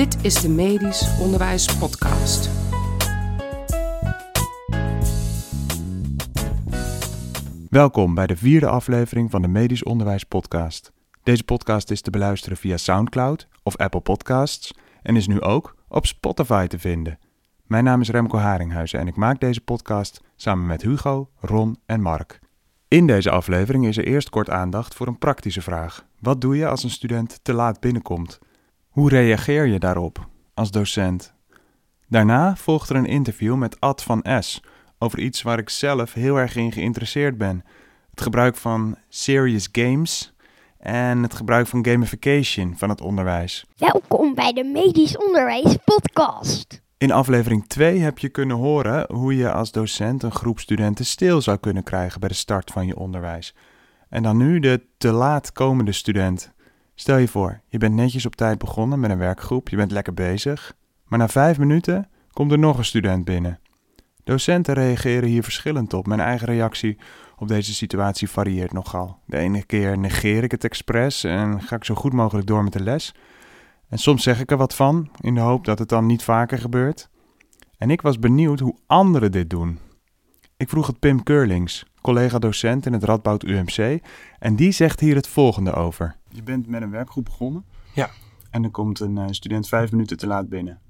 Dit is de Medisch Onderwijs Podcast. Welkom bij de vierde aflevering van de Medisch Onderwijs Podcast. Deze podcast is te beluisteren via SoundCloud of Apple Podcasts en is nu ook op Spotify te vinden. Mijn naam is Remco Haringhuizen en ik maak deze podcast samen met Hugo, Ron en Mark. In deze aflevering is er eerst kort aandacht voor een praktische vraag. Wat doe je als een student te laat binnenkomt? Hoe reageer je daarop als docent? Daarna volgt er een interview met Ad van S over iets waar ik zelf heel erg in geïnteresseerd ben: het gebruik van serious games en het gebruik van gamification van het onderwijs. Welkom bij de Medisch Onderwijs Podcast. In aflevering 2 heb je kunnen horen hoe je als docent een groep studenten stil zou kunnen krijgen bij de start van je onderwijs. En dan nu de te laat komende student. Stel je voor, je bent netjes op tijd begonnen met een werkgroep, je bent lekker bezig, maar na vijf minuten komt er nog een student binnen. Docenten reageren hier verschillend op. Mijn eigen reactie op deze situatie varieert nogal. De ene keer negeer ik het expres en ga ik zo goed mogelijk door met de les. En soms zeg ik er wat van, in de hoop dat het dan niet vaker gebeurt. En ik was benieuwd hoe anderen dit doen. Ik vroeg het Pim Keurlings, collega-docent in het Radboud UMC, en die zegt hier het volgende over. Je bent met een werkgroep begonnen. Ja. En er komt een eh, student vijf minuten te laat binnen.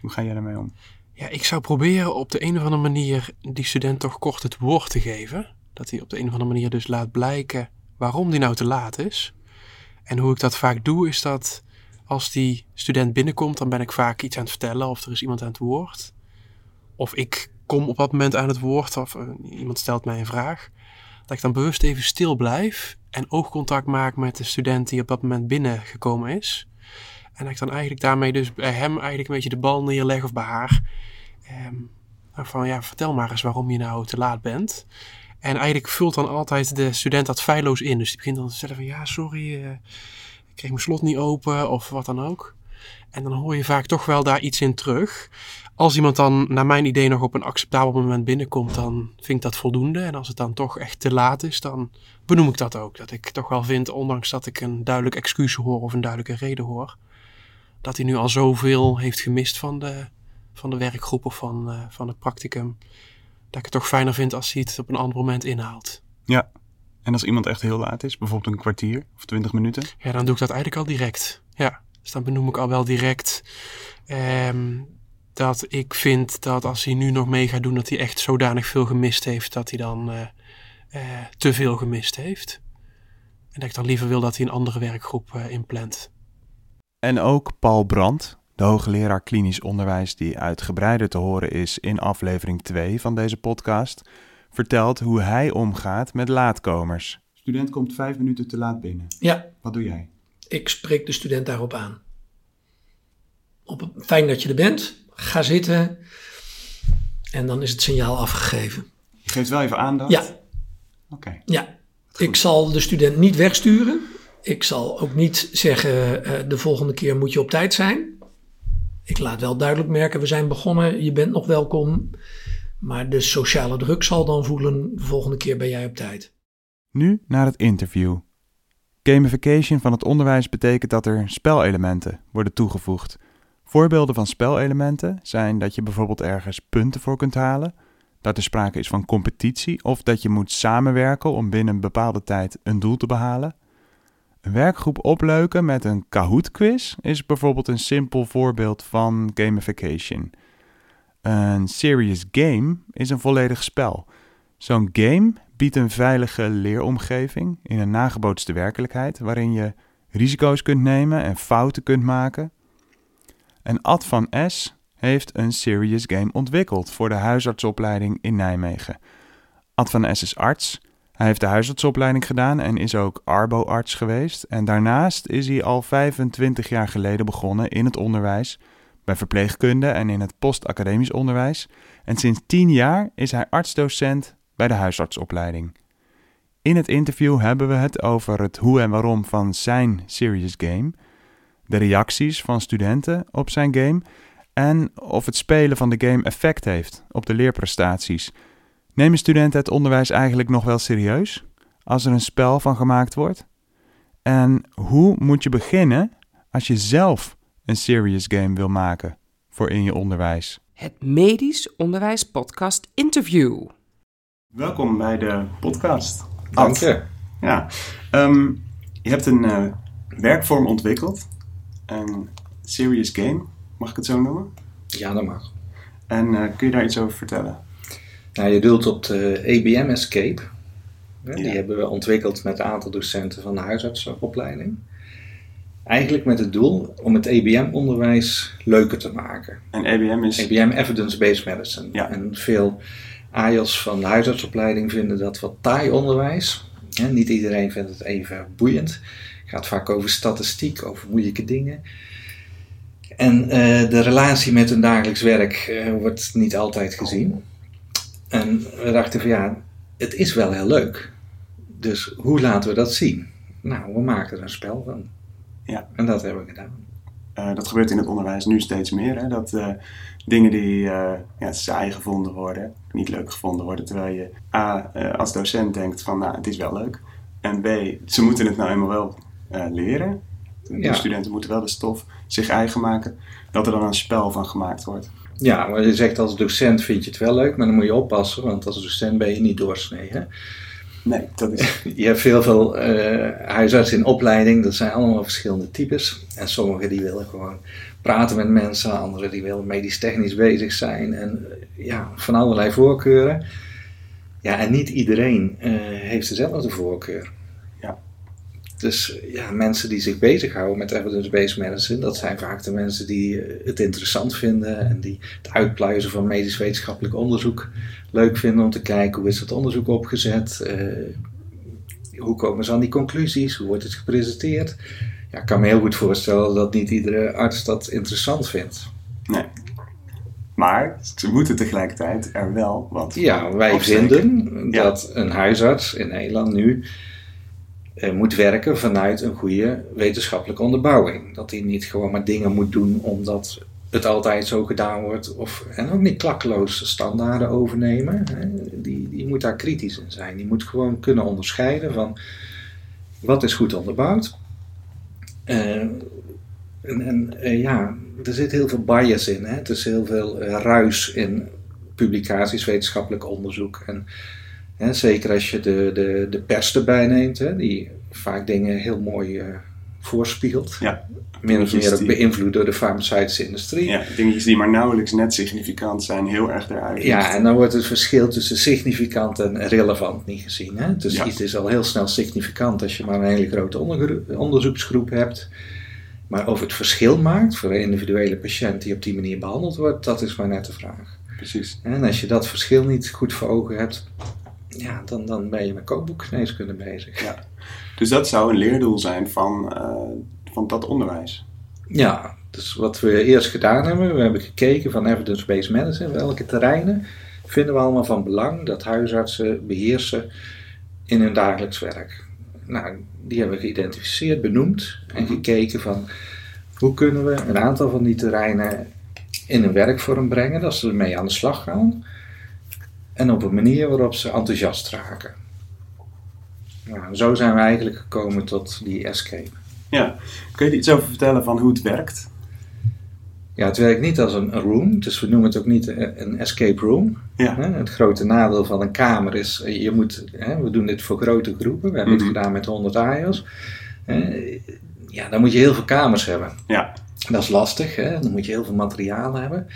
Hoe ga jij daarmee om? Ja, ik zou proberen op de een of andere manier die student toch kort het woord te geven. Dat hij op de een of andere manier dus laat blijken waarom die nou te laat is. En hoe ik dat vaak doe, is dat als die student binnenkomt, dan ben ik vaak iets aan het vertellen of er is iemand aan het woord. Of ik kom op dat moment aan het woord of eh, iemand stelt mij een vraag. Dat ik dan bewust even stil blijf en oogcontact maak met de student die op dat moment binnengekomen is. En dat ik dan eigenlijk daarmee dus bij hem eigenlijk een beetje de bal neerleg of bij haar. Ehm, nou, van ja, vertel maar eens waarom je nou te laat bent. En eigenlijk vult dan altijd de student dat feilloos in. Dus die begint dan te zeggen van ja, sorry, eh, ik kreeg mijn slot niet open of wat dan ook. En dan hoor je vaak toch wel daar iets in terug. Als iemand dan, naar mijn idee, nog op een acceptabel moment binnenkomt, dan vind ik dat voldoende. En als het dan toch echt te laat is, dan benoem ik dat ook. Dat ik toch wel vind, ondanks dat ik een duidelijk excuus hoor of een duidelijke reden hoor, dat hij nu al zoveel heeft gemist van de, van de werkgroep of van, eh, van het practicum. Dat ik het toch fijner vind als hij het op een ander moment inhaalt. Ja. En als iemand echt heel laat is, bijvoorbeeld een kwartier of twintig minuten? Ja, dan doe ik dat eigenlijk al direct. Ja, dus dan benoem ik al wel direct ehm, dat ik vind dat als hij nu nog mee gaat doen, dat hij echt zodanig veel gemist heeft, dat hij dan eh, eh, te veel gemist heeft. En dat ik dan liever wil dat hij een andere werkgroep eh, inplant. En ook Paul Brandt, de hoogleraar klinisch onderwijs die uitgebreider te horen is in aflevering 2 van deze podcast, vertelt hoe hij omgaat met laatkomers. Student komt vijf minuten te laat binnen. Ja, Wat doe jij? ik spreek de student daarop aan. Op, fijn dat je er bent. Ga zitten. En dan is het signaal afgegeven. Je geeft wel even aandacht? Ja, Oké. ja. Ik zal de student niet wegsturen. Ik zal ook niet zeggen, eh, de volgende keer moet je op tijd zijn. Ik laat wel duidelijk merken, we zijn begonnen, je bent nog welkom. Maar de sociale druk zal dan voelen, de volgende keer ben jij op tijd. Nu naar het interview. Gamification van het onderwijs betekent dat er spelelementen worden toegevoegd. Voorbeelden van spelelementen zijn dat je bijvoorbeeld ergens punten voor kunt halen, dat er sprake is van competitie of dat je moet samenwerken om binnen een bepaalde tijd een doel te behalen. Een werkgroep opleuken met een Kahoot-quiz is bijvoorbeeld een simpel voorbeeld van gamification. Een serious game is een volledig spel. Zo'n game biedt een veilige leeromgeving in een nagebootste werkelijkheid waarin je risico's kunt nemen en fouten kunt maken. En Ad van S heeft een serious game ontwikkeld voor de huisartsopleiding in Nijmegen. Ad van S is arts. Hij heeft de huisartsopleiding gedaan en is ook arbo-arts geweest. En daarnaast is hij al 25 jaar geleden begonnen in het onderwijs, bij verpleegkunde en in het postacademisch onderwijs. En sinds 10 jaar is hij artsdocent bij de huisartsopleiding. In het interview hebben we het over het hoe en waarom van zijn serious game, de reacties van studenten op zijn game en of het spelen van de game effect heeft op de leerprestaties. Nemen studenten het onderwijs eigenlijk nog wel serieus als er een spel van gemaakt wordt? En hoe moet je beginnen als je zelf een serious game wil maken voor in je onderwijs. Het Medisch Onderwijs Podcast Interview. Welkom bij de podcast. Dank je. Ja, ehm, je hebt een eh, werkvorm ontwikkeld, een serious game, mag ik het zo noemen? Ja, dat mag. En eh, kun je daar iets over vertellen? Nou, je doelt op de EBM Escape. Die hebben we ontwikkeld met een aantal docenten van de huisartsenopleiding. Eigenlijk met het doel om het EBM-onderwijs leuker te maken. En EBM is... EBM Evidence-Based Medicine. Ja. En veel AJOS van de huisartsopleiding vinden dat wat taai onderwijs. Niet iedereen vindt het even boeiend. Het gaat vaak over statistiek, over moeilijke dingen. En eh, de relatie met hun dagelijks werk eh, wordt niet altijd gezien. En we dachten van ja, het is wel heel leuk. Dus hoe laten we dat zien? Nou, we maken er een spel van. Ja. En dat hebben we gedaan. Eh, dat gebeurt in het onderwijs nu steeds meer. Hè? Dat dingen die eh, ja, saai gevonden worden, niet leuk gevonden worden. Terwijl je A, als docent denkt van nou, het is wel leuk. En B, ze moeten het nou eenmaal wel eh, leren. De Ja. studenten moeten wel de stof zich eigen maken. Dat er dan een spel van gemaakt wordt. Ja, maar je zegt als docent vind je het wel leuk, maar dan moet je oppassen, want als docent ben je niet doorsnee. Hè? Nee, dat is... Je hebt veel, veel eh, huisartsen in opleiding, dat zijn allemaal verschillende types. En sommigen die willen gewoon praten met mensen, anderen die willen medisch-technisch bezig zijn. En eh, ja, van allerlei voorkeuren. Ja, en niet iedereen heeft dezelfde voorkeur. Dus ja, mensen die zich bezighouden met evidence-based medicine, dat zijn vaak de mensen die eh, het interessant vinden en die het uitpluizen van medisch-wetenschappelijk onderzoek leuk vinden om te kijken hoe is dat onderzoek opgezet, eh, hoe komen ze aan die conclusies, hoe wordt het gepresenteerd. Ja, ik kan me heel goed voorstellen dat niet iedere arts dat interessant vindt. Nee. Maar ze moeten tegelijkertijd er wel wat Ja, wij opsteken. vinden Ja. dat een huisarts in Nederland nu moet werken vanuit een goede wetenschappelijke onderbouwing. Dat hij niet gewoon maar dingen moet doen omdat het altijd zo gedaan wordt. Of, en ook niet klakkeloos standaarden overnemen. Die, die moet daar kritisch in zijn. Die moet gewoon kunnen onderscheiden van wat is goed onderbouwd. Eh, en en eh, ja, er zit heel veel bias in. Hè? Het is heel veel eh, ruis in publicaties, wetenschappelijk onderzoek. En zeker als je de, de, de pers erbij neemt, hè, die vaak dingen heel mooi eh, voorspiegelt. Ja. Min of meer ook beïnvloed door de farmaceutische industrie. Ja, dingetjes die maar nauwelijks net significant zijn, heel erg eruit. Ja, en dan wordt het verschil tussen significant en relevant niet gezien. Hè? Dus Ja. iets is al heel snel significant als je maar een hele grote onderzoeksgroep hebt. Maar of het verschil maakt voor een individuele patiënt die op die manier behandeld wordt, dat is maar net de vraag. Precies. En als je dat verschil niet goed voor ogen hebt, ja, dan, dan ben je met kookboekgeneeskunde bezig. Ja. Dus dat zou een leerdoel zijn van, eh, van dat onderwijs. Ja, dus wat we eerst gedaan hebben, we hebben gekeken van evidence-based medicine, welke terreinen vinden we allemaal van belang dat huisartsen beheersen in hun dagelijks werk. Nou, die hebben we geïdentificeerd, benoemd en gekeken van hoe kunnen we een aantal van die terreinen in een werkvorm brengen, dat ze ermee aan de slag gaan en op een manier waarop ze enthousiast raken. Nou, zo zijn we eigenlijk gekomen tot die escape. Ja. Kun je er iets over vertellen van hoe het werkt? Ja, het werkt niet als een room, dus we noemen het ook niet een escape room. Ja. Het grote nadeel van een kamer is, eh, je moet, we doen dit voor grote groepen, we hebben Mhm. het gedaan met 100 AIOS. Ja, dan moet je heel veel kamers hebben. Ja. Dat is lastig, hè? dan moet je heel veel materiaal hebben.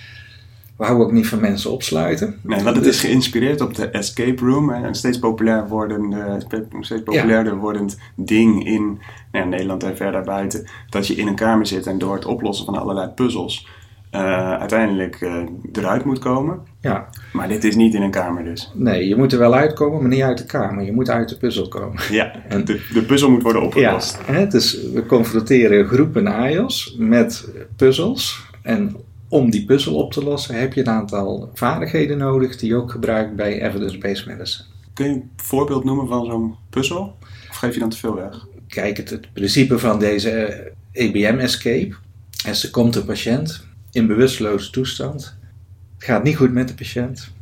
We houden ook niet van mensen opsluiten. Nee, want het is geïnspireerd op de escape room. Een steeds, populair wordende, steeds populairder wordend ding in nou ja, Nederland en verder buiten. Dat je in een kamer zit en door het oplossen van allerlei puzzels eh, uiteindelijk eh, eruit moet komen. Ja, Maar dit is niet in een kamer dus. nee, je moet er wel uitkomen, maar niet uit de kamer. Je moet uit de puzzel komen. Ja, En- de, de puzzel moet worden Ja, opgelost. hè, dus we confronteren groepen AIOS met puzzels. En om die puzzel op te lossen heb je een aantal vaardigheden nodig die je ook gebruikt bij evidence-based medicine. Kun je een voorbeeld noemen van zo'n puzzel? Of geef je dan te veel weg? Kijk, het, het principe van deze eh, EBM-escape is er komt een patiënt in bewusteloze toestand. Het gaat niet goed met de patiënt.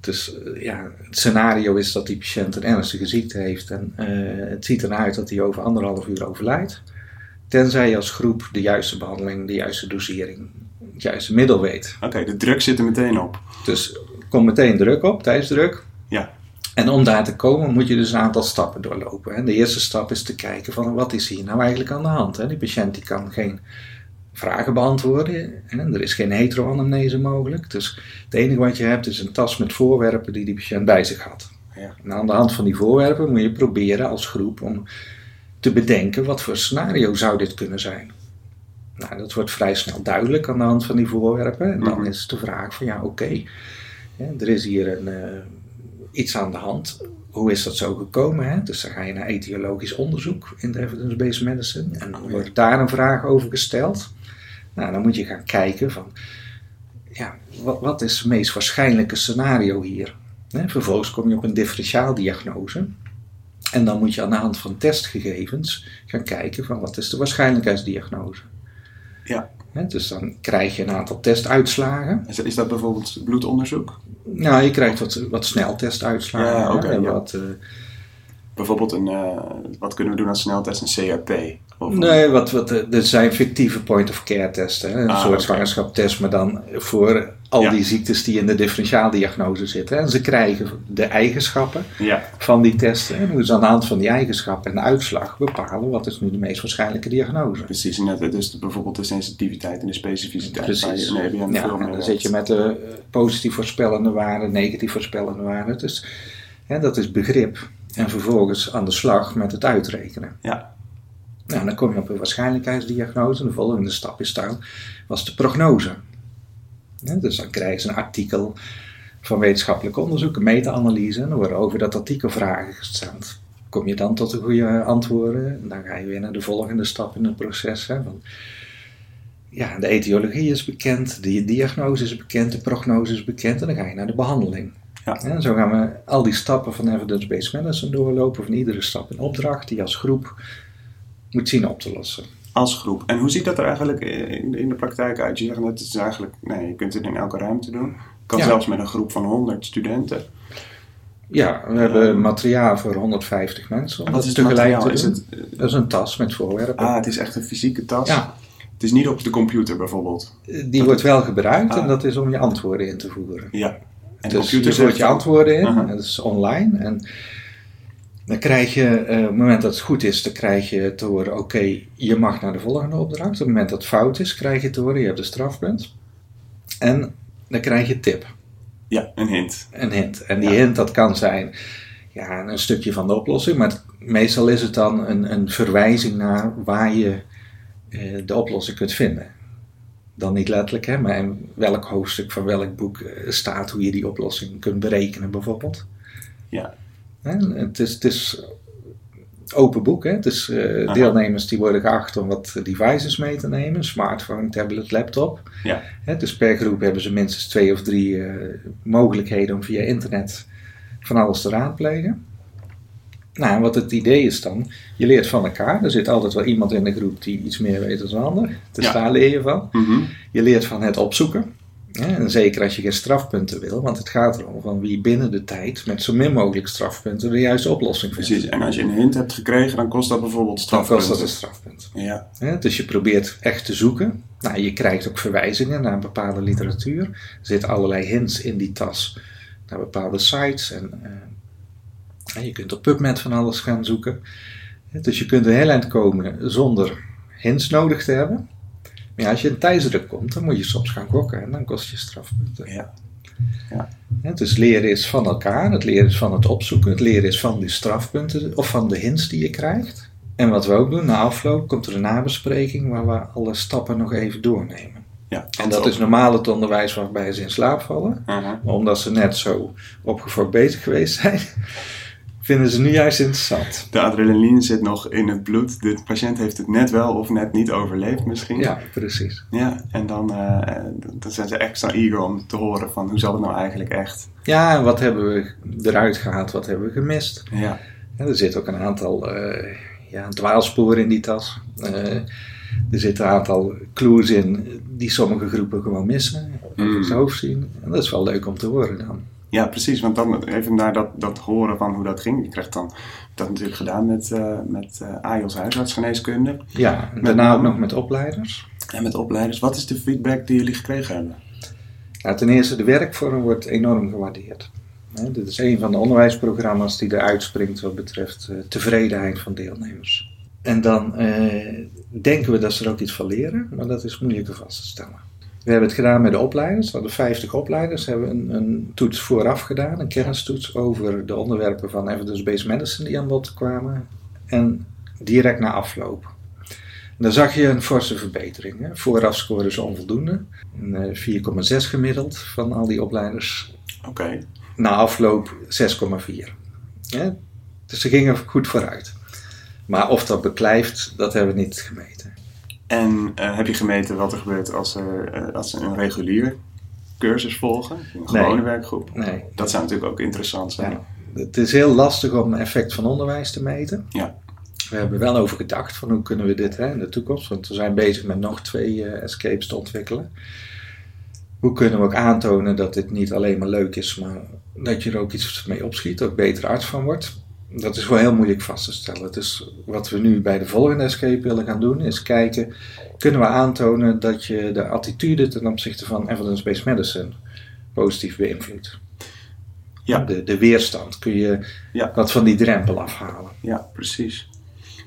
Dus eh, ja, het scenario is dat die patiënt een ernstige ziekte heeft en eh, het ziet eruit dat hij over anderhalf uur overlijdt. Tenzij je als groep de juiste behandeling, de juiste dosering, het juiste middel weet. Oké, de druk zit er meteen op. Dus kom meteen druk op, tijdsdruk. Ja. En om daar te komen moet je dus een aantal stappen doorlopen. hè. De eerste stap is te kijken van wat is hier nou eigenlijk aan de hand. Hè? Die patiënt die kan geen vragen beantwoorden. Hè? Er is geen heteroanamnese mogelijk. Dus het enige wat je hebt is een tas met voorwerpen die die patiënt bij zich had. Ja. En aan de hand van die voorwerpen moet je proberen als groep om te bedenken wat voor scenario zou dit kunnen zijn. Nou, dat wordt vrij snel duidelijk aan de hand van die voorwerpen. En dan Mhm. is de vraag van ja, oké, er is hier een, eh, iets aan de hand. Hoe is dat zo gekomen? Hè? Dus dan ga je naar etiologisch onderzoek in de evidence-based medicine. En dan wordt daar een vraag over gesteld. Nou, dan moet je gaan kijken van, ja, wat, wat is het meest waarschijnlijke scenario hier? Hè, vervolgens kom je op een differentiaaldiagnose. En dan moet je aan de hand van testgegevens gaan kijken van wat is de waarschijnlijkheidsdiagnose. Ja. Dus dan krijg je een aantal testuitslagen. Is, is dat bijvoorbeeld bloedonderzoek? Nou, je krijgt wat, wat sneltestuitslagen. Ja, en ja. wat, eh, Bijvoorbeeld een, eh, wat kunnen we doen als sneltest? Een CRP? Of nee, wat, wat, eh, er zijn fictieve point-of-care testen. Hè, een Ah, soort oké. zwangerschapstest, maar dan voor al Ja. die ziektes die in de differentiaaldiagnose zitten. En ze krijgen de eigenschappen Ja, van die testen. En ze aan de hand van die eigenschappen en de uitslag bepalen wat is nu de meest waarschijnlijke diagnose. precies. En dat- dus bijvoorbeeld de sensitiviteit en de specificiteit. Precies. je Ja, en dan zit je met de eh, positief voorspellende waarden, negatief voorspellende waarden. Dus hè, dat is begrip. En vervolgens aan de slag met het uitrekenen. Ja. Nou, dan kom je op een waarschijnlijkheidsdiagnose. De volgende stap is dan, was de prognose. Ja, dus dan krijgen ze een artikel van wetenschappelijk onderzoek, een meta-analyse. En dan worden over dat artikel vragen gesteld. Kom je dan tot de goede antwoorden? En dan ga je weer naar de volgende stap in het proces. Hè, van, ja, de etiologie is bekend, de diagnose is bekend, de prognose is bekend. En dan ga je naar de behandeling. Ja. Zo gaan we al die stappen van evidence-based medicine doorlopen. Van iedere stap een opdracht die je als groep moet zien op te lossen. Als groep. En hoe ziet dat er eigenlijk in, in de praktijk uit? Je zegt net, het is eigenlijk, nee, je kunt het in elke ruimte doen. Kan Ja. zelfs met een groep van 100 studenten. Ja, we hebben materiaal voor 150 mensen. om dat is tegelijk te Is het, Dat is een tas met voorwerpen. ah, het is echt een fysieke tas. Ja, Het is niet op de computer bijvoorbeeld. die wordt wel gebruikt en Ah. dat is om je antwoorden in te voeren. Ja. En de dus computer zegt je antwoorden in, en dat is online. En dan krijg je, eh, op het moment dat het goed is, dan krijg je te horen, oké, je mag naar de volgende opdracht. Op het moment dat het fout is, krijg je te horen, je hebt een strafpunt. En dan krijg je tip. Ja, een hint. een hint. En die Ja. hint, dat kan zijn ja, een stukje van de oplossing, maar het- meestal is het dan een, een verwijzing naar waar je eh, de oplossing kunt vinden. Dan niet letterlijk, hè, maar in welk hoofdstuk van welk boek eh, staat hoe je die oplossing kunt berekenen, bijvoorbeeld. Ja. Het, is, het is open boek, hè? Het is, Aha. deelnemers die worden geacht om wat devices mee te nemen, smartphone, tablet, laptop. Ja. Hè, dus per groep hebben ze minstens twee of drie eh, mogelijkheden om via internet van alles te raadplegen. Nou, wat het idee is dan, je leert van elkaar. Er zit altijd wel iemand in de groep die iets meer weet dan de ander. Dus Ja. daar leer je van. Mhm. Je leert van het opzoeken. En zeker als je geen strafpunten wil, want het gaat erom van wie binnen de tijd met zo min mogelijk strafpunten de juiste oplossing vindt. Precies. En als je een hint hebt gekregen, dan kost dat bijvoorbeeld Dan strafpunten. kost dat een strafpunt. Ja. Dus je probeert echt te zoeken. Nou, je krijgt ook verwijzingen naar bepaalde literatuur. Er zitten allerlei hints in die tas naar bepaalde sites. En, eh, en je kunt op PubMed van alles gaan zoeken. Dus je kunt een heel eind komen zonder hints nodig te hebben. Maar ja, als je in tijdsdruk komt, dan moet je soms gaan gokken en dan kost je strafpunten. Ja. Hè, dus leren is van elkaar, het leren is van het opzoeken, het leren is van de strafpunten of van de hints die je krijgt. En wat we ook doen, na afloop komt er een nabespreking waar we alle stappen nog even doornemen. Ja. En dat is normaal het onderwijs waarbij ze in slaap vallen. Omdat ze net zo opgefokt bezig geweest zijn, vinden ze nu juist interessant. De adrenaline zit nog in het bloed. De patiënt heeft het net wel of net niet overleefd misschien. Ja, precies. Ja, en dan, eh, dan zijn ze extra eager om te horen van hoe zal het nou eigenlijk echt. Ja, en wat hebben we eruit gehaald, wat hebben we gemist? Ja, Ja, er zit ook een aantal eh, ja, dwaalsporen in die tas. Eh, er zitten een aantal clues in die sommige groepen gewoon missen. Of Mm. in het hoofd zien. En dat is wel leuk om te horen dan. Ja, precies. Want dan even naar dat, dat horen van hoe dat ging. Je krijgt dan dat natuurlijk gedaan met, eh met eh AIOS huisartsgeneeskunde. Ja, Met daarna ook nog met opleiders. En met opleiders. Wat is de feedback die jullie gekregen hebben? Nou, ten eerste, de werkvorm wordt enorm gewaardeerd. Hè, dit is een van de onderwijsprogramma's die eruit springt wat betreft eh, tevredenheid van deelnemers. En dan denken we dat ze er ook iets van leren, maar dat is moeilijker vast te stellen. We hebben het gedaan met de opleiders. We hadden 50 opleiders. We hebben een, een toets vooraf gedaan, een kennistoets over de onderwerpen van evidence-based medicine die aan bod kwamen. En direct na afloop. En dan zag je een forse verbetering. Hè. Vooraf scoren ze onvoldoende. Een, eh, 4,6 gemiddeld van al die opleiders. Oké. Na afloop 6,4. Ja, dus ze gingen goed vooruit. Maar of dat beklijft, dat hebben we niet gemeten. En eh, heb je gemeten wat er gebeurt als, er, eh, als ze een regulier cursus volgen? Een Nee. gewone werkgroep? Nee. Dat zou natuurlijk ook interessant zijn. Ja. Het is heel lastig om effect van onderwijs te meten. Ja. We hebben wel over gedacht van hoe kunnen we dit hè, in de toekomst, want we zijn bezig met nog twee eh, escapes te ontwikkelen. Hoe kunnen we ook aantonen dat dit niet alleen maar leuk is, maar dat je er ook iets mee opschiet, ook beter arts van wordt. Dat is wel heel moeilijk vast te stellen. Dus wat we nu bij de volgende escape willen gaan doen, is kijken, kunnen we aantonen dat je de attitude ten opzichte van evidence-based medicine positief beïnvloedt. Ja. De, de weerstand, kun je Ja. wat van die drempel afhalen. Ja, precies.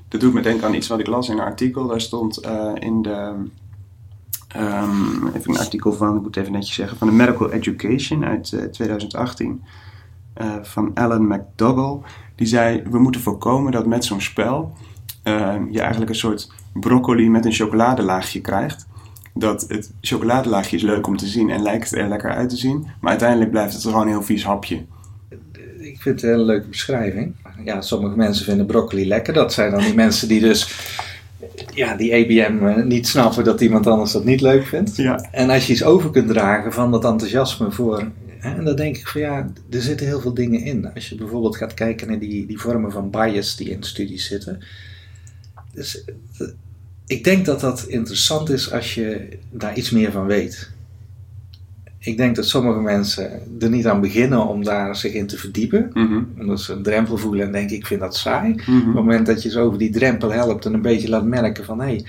Dat doet me denken aan iets wat ik las in een artikel. Daar stond eh, in de. ehm, even een artikel van, ik moet even netjes zeggen, van de Medical Education uit eh, 2018. eh, van Alan McDougall. Die zei: We moeten voorkomen dat met zo'n spel. eh, je eigenlijk een soort broccoli met een chocoladelaagje krijgt. Dat het chocoladelaagje is leuk om te zien en lijkt er lekker uit te zien. Maar uiteindelijk blijft het gewoon een heel vies hapje. Ik vind het een hele leuke beschrijving. Ja, sommige mensen vinden broccoli lekker. Dat zijn dan die mensen die dus ja, die ABM eh, niet snappen dat iemand anders dat niet leuk vindt. Ja. En als je iets over kunt dragen van dat enthousiasme voor. En dan denk ik van ja, er zitten heel veel dingen in. Als je bijvoorbeeld gaat kijken naar die, die vormen van bias die in studies zitten. Dus eh, ik denk dat dat interessant is als je daar iets meer van weet. Ik denk dat sommige mensen er niet aan beginnen om daar zich in te verdiepen. Mhm. Omdat ze een drempel voelen en denken ik vind dat saai. Mhm. Op het moment dat je ze over die drempel helpt en een beetje laat merken van hé, hey,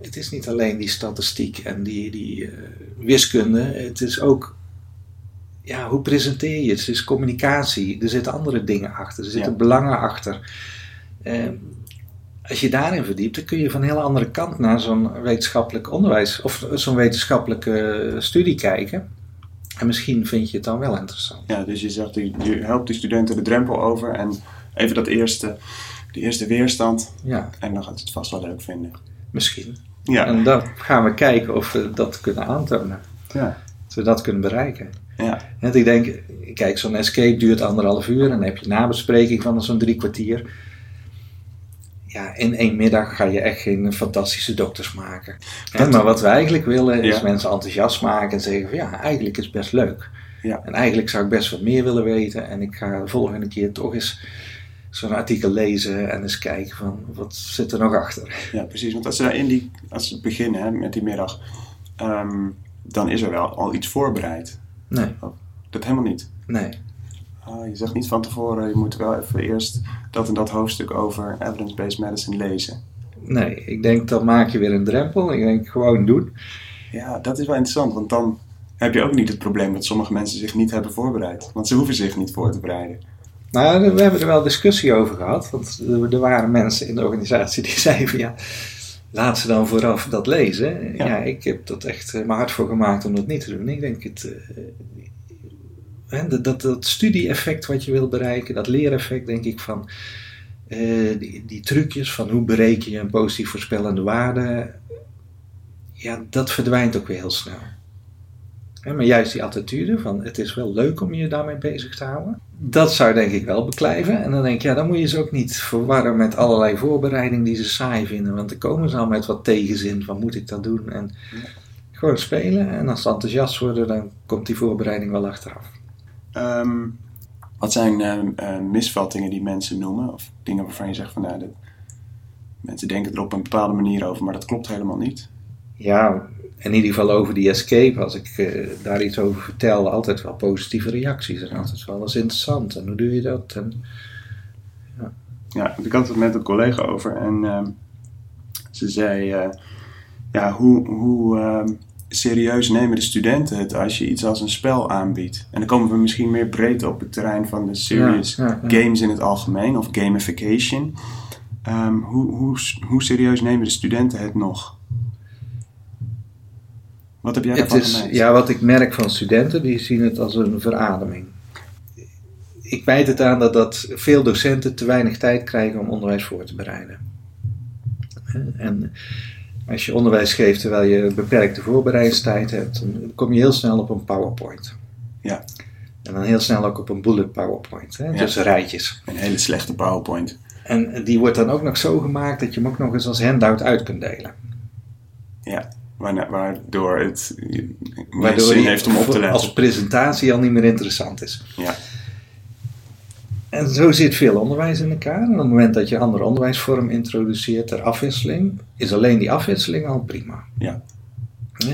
het is niet alleen die statistiek en die, die eh, wiskunde, het is ook ja, hoe presenteer je het? Het is communicatie, er zitten andere dingen achter, er zitten Ja. belangen achter. Eh, als je daarin verdiept, dan kun je van een hele andere kant naar zo'n wetenschappelijk onderwijs of zo'n wetenschappelijke studie kijken. En misschien vind je het dan wel interessant. Ja, dus je zegt, je je helpt de studenten de drempel over en even dat eerste, die eerste weerstand. Ja, En dan gaat het vast wel leuk vinden. misschien. Ja, En dan gaan we kijken of we dat kunnen aantonen. ja, Dat we dat kunnen bereiken. Ja, Want ik denk, kijk, zo'n escape duurt anderhalf uur en dan heb je nabespreking van zo'n drie kwartier. Ja, in één middag ga je echt geen fantastische dokters maken. Hè, maar wat we eigenlijk willen is Ja. mensen enthousiast maken en zeggen van ja, eigenlijk is het best leuk. Ja. En eigenlijk zou ik best wat meer willen weten en ik ga de volgende keer toch eens zo'n artikel lezen en eens kijken van wat zit er nog achter. ja, precies. Want als ze in die, als ze beginnen hè, met die middag, ehm, dan is er wel al iets voorbereid. Nee, Dat helemaal niet. nee. Ah, je zegt niet van tevoren, je moet wel even eerst dat en dat hoofdstuk over evidence-based medicine lezen. Nee, ik denk dan maak je weer een drempel. Ik denk gewoon doen. Ja, dat is wel interessant, want dan heb je ook niet het probleem dat sommige mensen zich niet hebben voorbereid. Want ze hoeven zich niet voor te bereiden. Nou, we hebben er wel discussie over gehad. Want er er waren mensen in de organisatie die zeiden van ja, laat ze dan vooraf dat lezen. Ja. Ja, ik heb dat echt eh, mijn hart voor gemaakt om dat niet te doen. Ik denk het, eh, hè, dat, dat, dat studie-effect wat je wil bereiken, dat leereffect denk ik van eh, die, die trucjes van hoe bereken je een positief voorspellende waarde. Ja, dat verdwijnt ook weer heel snel. Maar juist die attitude van het is wel leuk om je daarmee bezig te houden. Dat zou denk ik wel beklijven. En dan denk ik, ja, dan moet je ze ook niet verwarren met allerlei voorbereidingen die ze saai vinden. Want dan komen ze al met wat tegenzin van moet ik dat doen? En gewoon spelen. En als ze enthousiast worden, dan komt die voorbereiding wel achteraf. Ehm, wat zijn ehm, eh, misvattingen die mensen noemen? Of dingen waarvan je zegt van nou, mensen denken er op een bepaalde manier over, maar dat klopt helemaal niet. Ja, in ieder geval over die escape, als ik eh, daar iets over vertel, altijd wel positieve reacties. En altijd wel, is interessant. En hoe doe je dat? En, Ja, ik had het met een collega over en ehm, ze zei, eh, ja, hoe, hoe ehm, serieus nemen de studenten het als je iets als een spel aanbiedt? En dan komen we misschien meer breed op het terrein van de serious Ja, ja, ja. games in het algemeen of gamification. Ehm, hoe, hoe, hoe serieus nemen de studenten het nog? Wat heb jij daarvan is, gemerkt? ja, wat ik merk van studenten, die zien het als een verademing. Ik wijt het aan dat, dat veel docenten te weinig tijd krijgen om onderwijs voor te bereiden. En als je onderwijs geeft terwijl je een beperkte voorbereidingstijd hebt, dan kom je heel snel op een PowerPoint. Ja. En dan heel snel ook op een bullet PowerPoint, hè, Ja. tussen rijtjes. Een hele slechte PowerPoint. En die wordt dan ook nog zo gemaakt dat je hem ook nog eens als handout uit kunt delen. Ja, waardoor het meer Waardoor zin heeft om op te letten. als presentatie al niet meer interessant is. Ja. En zo zit veel onderwijs in elkaar. En op het moment dat je een andere onderwijsvorm introduceert ter afwisseling, is alleen die afwisseling al prima. Ja.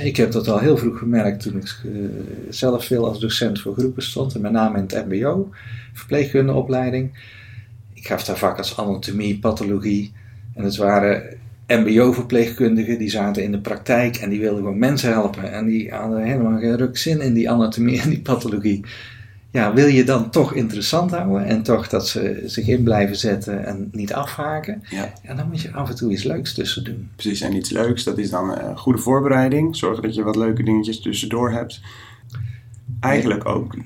Ik heb dat al heel vroeg gemerkt toen ik eh, zelf veel als docent voor groepen stond. En met name in het MBO, verpleegkundeopleiding. Ik gaf daar vak als anatomie, pathologie. En het waren MBO-verpleegkundigen die zaten in de praktijk en die wilden gewoon mensen helpen. En die hadden helemaal geen ruk zin in die anatomie en die pathologie. Ja, wil je dan toch interessant houden en toch dat ze zich in blijven zetten en niet afhaken? Ja. Ja, dan moet je af en toe iets leuks tussen doen. Precies, en iets leuks, dat is dan eh, goede voorbereiding. Zorgen dat je wat leuke dingetjes tussendoor hebt. Eigenlijk ook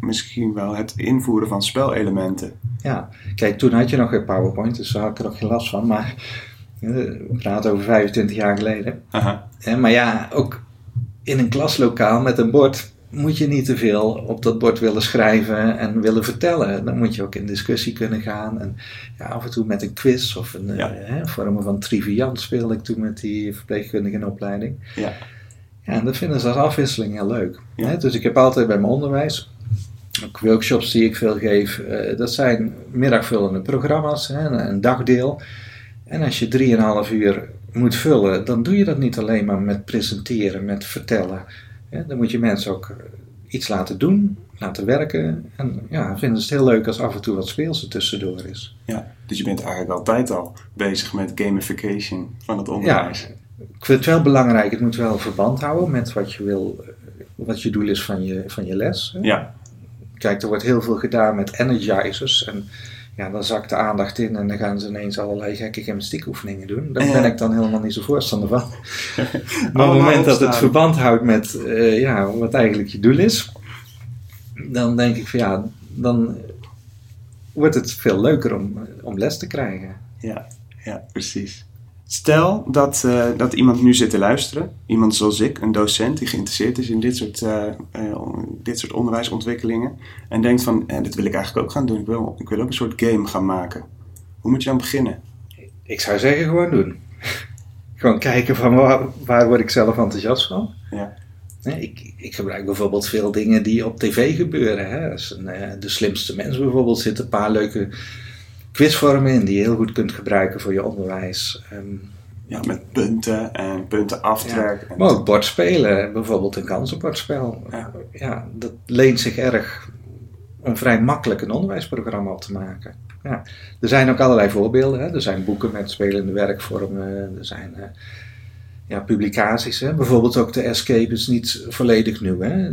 misschien wel het invoeren van spelelementen. Ja, kijk, toen had je nog geen PowerPoint, dus daar had ik er nog geen last van. Maar we praten over 25 jaar geleden. Aha. Maar ja, ook in een klaslokaal met een bord moet je niet te veel op dat bord willen schrijven en willen vertellen. Dan moet je ook in discussie kunnen gaan. En ja, af en toe met een quiz of een Ja. eh, hè, vormen van triviant speelde ik toen met die verpleegkundige in opleiding. Ja. Ja, en dat vinden ze als afwisseling heel leuk. Ja. Hè, dus ik heb altijd bij mijn onderwijs, ook workshops die ik veel geef, eh, dat zijn middagvullende programma's, hè, een, een dagdeel. En als je drieënhalf uur moet vullen, dan doe je dat niet alleen maar met presenteren, met vertellen. Dan moet je mensen ook eh, iets laten doen, laten werken. En ja, vinden ze het heel leuk als af en toe wat speels er tussendoor is. ja, dus je bent eigenlijk altijd al bezig met gamification van het onderwijs. Ik vind het wel belangrijk, het moet wel verband houden met wat je wil, wat je doel is van je, van je les. Ja, Kijk, er wordt heel veel gedaan met energizers. En ja, dan zakt de aandacht in en dan gaan ze ineens allerlei gekke gymnastiekoefeningen doen. Daar ben ik dan helemaal niet zo voorstander van. Maar op het moment dat het verband houdt met eh, ja, wat eigenlijk je doel is, dan denk ik van ja, dan wordt het veel leuker om, om les te krijgen. ja, ja, precies. Stel dat, eh, dat iemand nu zit te luisteren, iemand zoals ik, een docent die geïnteresseerd is in dit soort, eh, eh, dit soort onderwijsontwikkelingen, en denkt van, eh, dit wil ik eigenlijk ook gaan doen, ik wil, ik wil ook een soort game gaan maken. Hoe moet je dan beginnen? Ik zou zeggen gewoon doen. gewoon kijken van waar, waar word ik zelf enthousiast van. Ja. Nee, ik, ik gebruik bijvoorbeeld veel dingen die op tv gebeuren. Hè. Als een, de slimste mens bijvoorbeeld zitten een paar leuke quizvormen in die je heel goed kunt gebruiken voor je onderwijs. Ehm, Ja, met punten en punten aftrek. en- maar ook bordspelen, bijvoorbeeld een kansenbordspel. Ja. Ja, dat leent zich erg om vrij makkelijk een onderwijsprogramma op te maken. Ja. Er zijn ook allerlei voorbeelden. Hè. Er zijn boeken met spelende werkvormen. Er zijn eh, ja, publicaties. Hè. Bijvoorbeeld ook de Escape is niet volledig nieuw. Hè.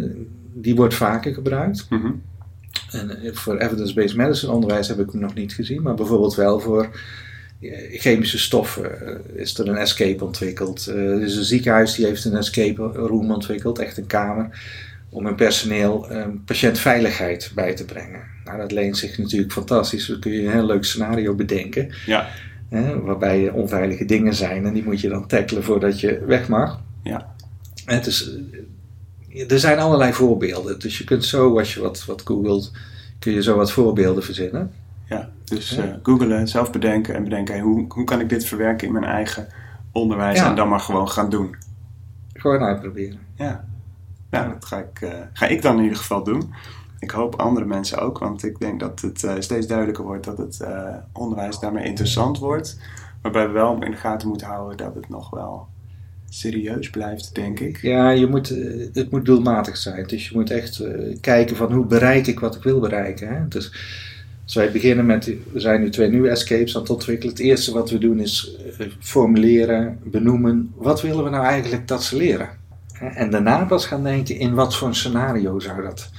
Die wordt vaker gebruikt. Mhm. En eh, voor evidence-based medicine onderwijs heb ik hem nog niet gezien, maar bijvoorbeeld wel voor eh, chemische stoffen eh, is er een escape ontwikkeld. Er is een ziekenhuis die heeft een escape room ontwikkeld, echt een kamer, om hun personeel eh, patiëntveiligheid bij te brengen. Nou, dat leent zich natuurlijk fantastisch. Dan kun je een heel leuk scenario bedenken, Ja, hè, waarbij onveilige dingen zijn en die moet je dan tackelen voordat je weg mag. Ja. Het is, er zijn allerlei voorbeelden, dus je kunt zo, als je wat, wat googelt, kun je zo wat voorbeelden verzinnen. ja. dus Ja. eh googelen, zelf bedenken en bedenken, hey, hoe, hoe kan ik dit verwerken in mijn eigen onderwijs Ja. en dan maar gewoon gaan doen. Gewoon uitproberen. Ja, nou, dat ga ik, eh, ga ik dan in ieder geval doen. Ik hoop andere mensen ook, want ik denk dat het eh, steeds duidelijker wordt dat het onderwijs daarmee interessant wordt. Waarbij we wel in de gaten moeten houden dat het nog wel serieus blijft, denk ik. Ja, je moet, eh, het moet doelmatig zijn. Dus je moet echt eh, kijken van hoe bereik ik wat ik wil bereiken. Hè? Dus als wij beginnen met, we zijn nu twee nieuwe escapes aan het ontwikkelen. Het eerste wat we doen is eh, formuleren, benoemen. Wat willen we nou eigenlijk dat ze leren? En daarna pas gaan denken in wat voor een scenario zou dat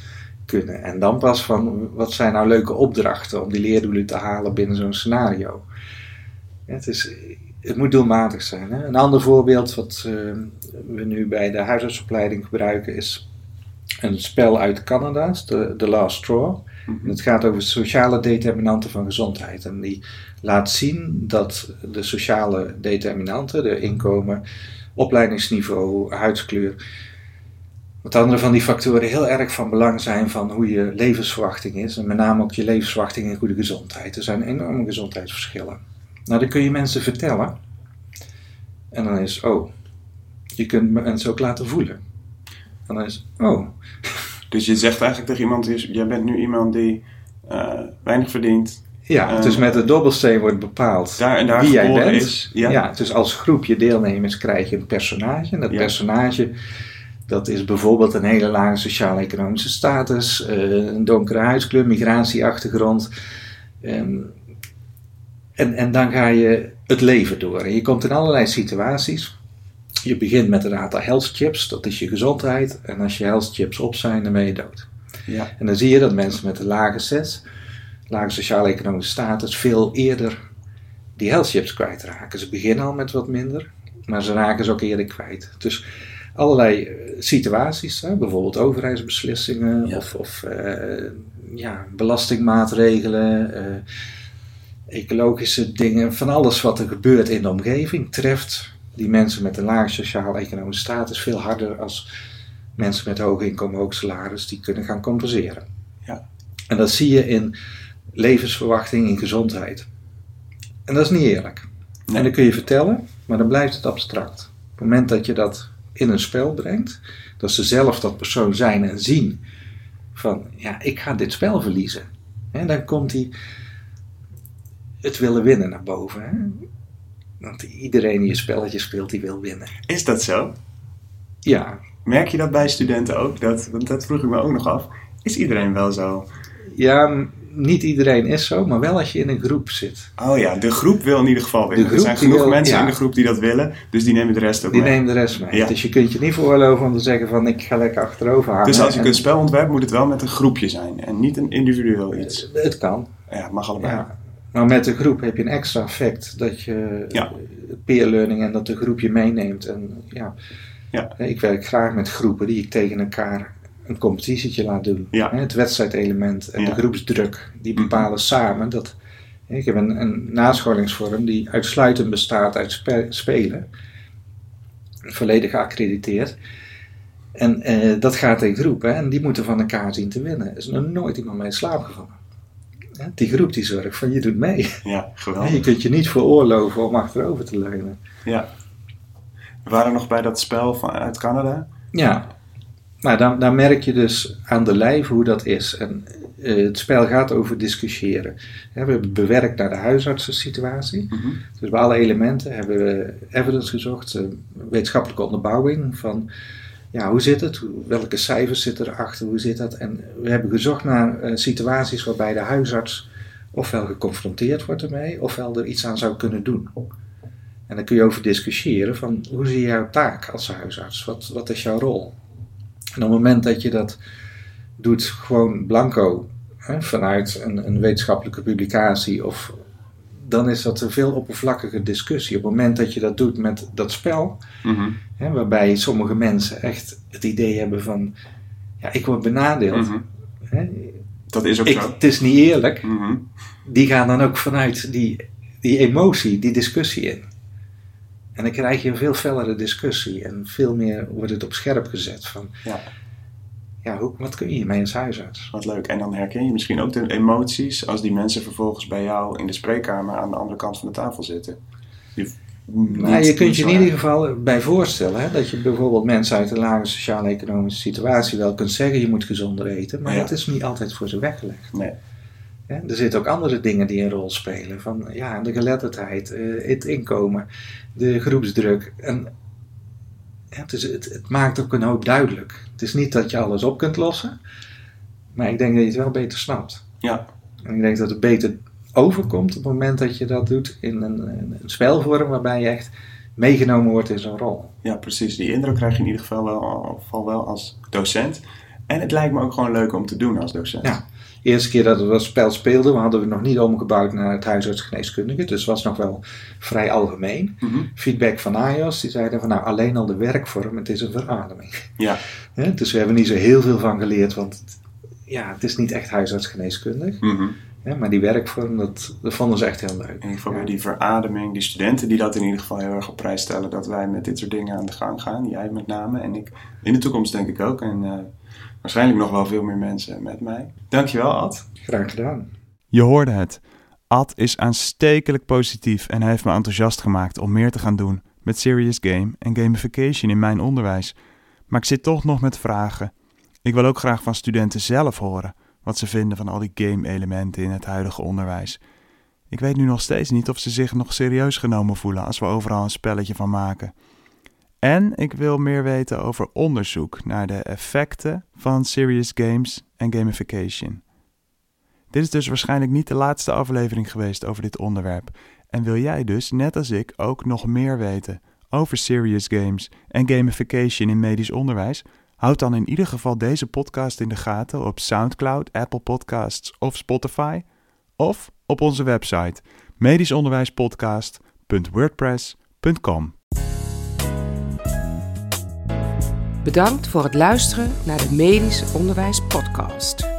kunnen. En dan pas van wat zijn nou leuke opdrachten om die leerdoelen te halen binnen zo'n scenario. Het, is, het moet doelmatig zijn. Hè? Een ander voorbeeld wat eh, we nu bij de huisartsopleiding gebruiken is een spel uit Canada, The, The Last Straw. En het gaat over sociale determinanten van gezondheid. En die laat zien dat de sociale determinanten, de inkomen, opleidingsniveau, huidskleur, wat andere van die factoren heel erg van belang zijn van hoe je levensverwachting is. En met name ook je levensverwachting en goede gezondheid. Er zijn enorme gezondheidsverschillen. Nou, dat kun je mensen vertellen. En dan is, oh, je kunt mensen ook laten voelen. En dan is, oh, Dus je zegt eigenlijk tegen iemand, is- jij bent nu iemand die eh, weinig verdient. ja, Eh, dus met de dobbelsteen wordt bepaald Daar en daar wie jij bent. is. Ja. Ja. dus als groepje deelnemers krijg je een personage. En dat Ja. personage, dat is bijvoorbeeld een hele lage sociaal-economische status, eh, een donkere huidskleur, migratieachtergrond. En, en dan ga je het leven door. En je komt in allerlei situaties. Je begint met een aantal health chips, dat is je gezondheid. En als je health chips op zijn, dan ben je dood. Ja. En dan zie je dat mensen met een lage zes, lage sociaal-economische status, veel eerder die health chips kwijtraken. Ze beginnen al met wat minder, maar ze raken ze ook eerder kwijt. Dus allerlei eh, situaties, hè, bijvoorbeeld overheidsbeslissingen Ja. of, of eh, ja, belastingmaatregelen, eh, ecologische dingen, van alles wat er gebeurt in de omgeving, treft die mensen met een laag sociaal-economische status veel harder als mensen met hoog inkomen, hoog salaris, die kunnen gaan compenseren. Ja. En dat zie je in levensverwachting, in gezondheid. En dat is niet eerlijk. Nee. En dat kun je vertellen, maar dan blijft het abstract. Op het moment dat je dat in een spel brengt, dat ze zelf dat persoon zijn en zien van, ja, ik ga dit spel verliezen. En dan komt die het willen winnen naar boven. Hè? Want iedereen die een spelletje speelt, die wil winnen. Is dat zo? Ja, Merk je dat bij studenten ook? Dat, want dat vroeg ik me ook nog af. Is iedereen wel zo? ja, niet iedereen is zo, maar wel als je in een groep zit. Oh ja, de groep wil in ieder geval winnen. Er zijn die genoeg wil- mensen ja. in de groep die dat willen, dus die nemen de rest ook Die mee. neemt de rest mee. Ja. Dus je kunt je niet veroorloven om te zeggen van ik ga lekker achterover hangen. Dus als ik En een spel ontwerp, moet het wel met een groepje zijn en niet een individueel iets. Het kan, Ja, het mag allebei. ja. Maar met de groep heb je een extra effect dat je Ja. peer learning en dat de groep je meeneemt. En, ja. Ja. Ik werk graag met groepen die ik tegen elkaar een competitietje laat doen. Ja. Het wedstrijdelement en de groepsdruk, die Mhm. bepalen samen dat. Ik heb een, een nascholingsvorm die uitsluitend bestaat uit spe- spelen. Volledig geaccrediteerd. En eh, dat gaat in groepen en die moeten van elkaar zien te winnen. Er is nog nooit iemand mee in slaap gevallen. Die groep die zorgt van je doet mee. Ja, geweldig. Je kunt je niet veroorloven om achterover te leunen. Ja. We waren nog bij dat spel van, uit Canada. Ja, nou dan, dan merk je dus aan de lijf hoe dat is. En eh, het spel gaat over discussiëren. We hebben bewerkt naar de huisartsensituatie. Mhm. Dus bij alle elementen hebben we evidence gezocht, eh, wetenschappelijke onderbouwing van ja, hoe zit het, welke cijfers zitten erachter, hoe zit dat. En we hebben gezocht naar eh, situaties waarbij de huisarts ofwel geconfronteerd wordt ermee, ofwel er iets aan zou kunnen doen. En dan kun je over discussiëren van hoe zie je jouw taak als huisarts, wat, wat is jouw rol. En op het moment dat je dat doet gewoon blanco, hè, vanuit een, een wetenschappelijke publicatie of dan is dat een veel oppervlakkige discussie. Op het moment dat je dat doet met dat spel, Mhm. hè, waarbij sommige mensen echt het idee hebben van, ja, ik word benadeeld. Mhm. Hè, Dat is ook ik, zo. het is niet eerlijk. Mhm. Die gaan dan ook vanuit die, die emotie, die discussie in. En dan krijg je een veel fellere discussie en veel meer wordt het op scherp gezet van, Ja. Ja, hoe, wat kun je hiermee als huisarts? Wat leuk. En dan herken je misschien ook de emoties als die mensen vervolgens bij jou in de spreekkamer aan de andere kant van de tafel zitten. Die Nou, je kunt je in ieder geval bij voorstellen hè, dat je bijvoorbeeld mensen uit een lage sociaal-economische situatie wel kunt zeggen je moet gezonder eten, maar Ja. dat is niet altijd voor ze weggelegd. Nee. Hè. Er zitten ook andere dingen die een rol spelen, van ja, de geletterdheid, eh, het inkomen, de groepsdruk. En ja, het, is, het, het maakt ook een hoop duidelijk. Het is niet dat je alles op kunt lossen, maar ik denk dat je het wel beter snapt. Ja. En ik denk dat het beter overkomt op het moment dat je dat doet in een, een, spelvorm waarbij je echt meegenomen wordt in zo'n rol. Ja, precies. Die indruk krijg je in ieder geval wel, geval wel als docent. En het lijkt me ook gewoon leuk om te doen als docent. Ja. Eerste keer dat we dat spel speelden, we hadden we nog niet omgebouwd naar het huisartsgeneeskundige. Dus het was nog wel vrij algemeen. Mhm. Feedback van AIOS, die zeiden van nou alleen al de werkvorm, het is een verademing. Ja. Dus we hebben niet zo heel veel van geleerd, want het, ja, het is niet echt huisartsgeneeskundig. Mhm. Hè, maar die werkvorm, dat, dat vonden ze echt heel leuk. In ieder geval Ja. weer die verademing, die studenten die dat in ieder geval heel erg op prijs stellen, dat wij met dit soort dingen aan de gang gaan. Jij met name en ik in de toekomst denk ik ook. En eh, waarschijnlijk nog wel veel meer mensen met mij. Dankjewel Ad. Graag gedaan. Je hoorde het. Ad is aanstekelijk positief en hij heeft me enthousiast gemaakt om meer te gaan doen met serious game en gamification in mijn onderwijs. Maar ik zit toch nog met vragen. Ik wil ook graag van studenten zelf horen wat ze vinden van al die game-elementen in het huidige onderwijs. Ik weet nu nog steeds niet of ze zich nog serieus genomen voelen als we overal een spelletje van maken. En ik wil meer weten over onderzoek naar de effecten van serious games en gamification. Dit is dus waarschijnlijk niet de laatste aflevering geweest over dit onderwerp. En wil jij dus, net als ik, ook nog meer weten over serious games en gamification in medisch onderwijs? Houd dan in ieder geval deze podcast in de gaten op SoundCloud, Apple Podcasts of Spotify. Of op onze website medischonderwijspodcast.wordpress.com. Bedankt voor het luisteren naar de Medisch Onderwijs Podcast.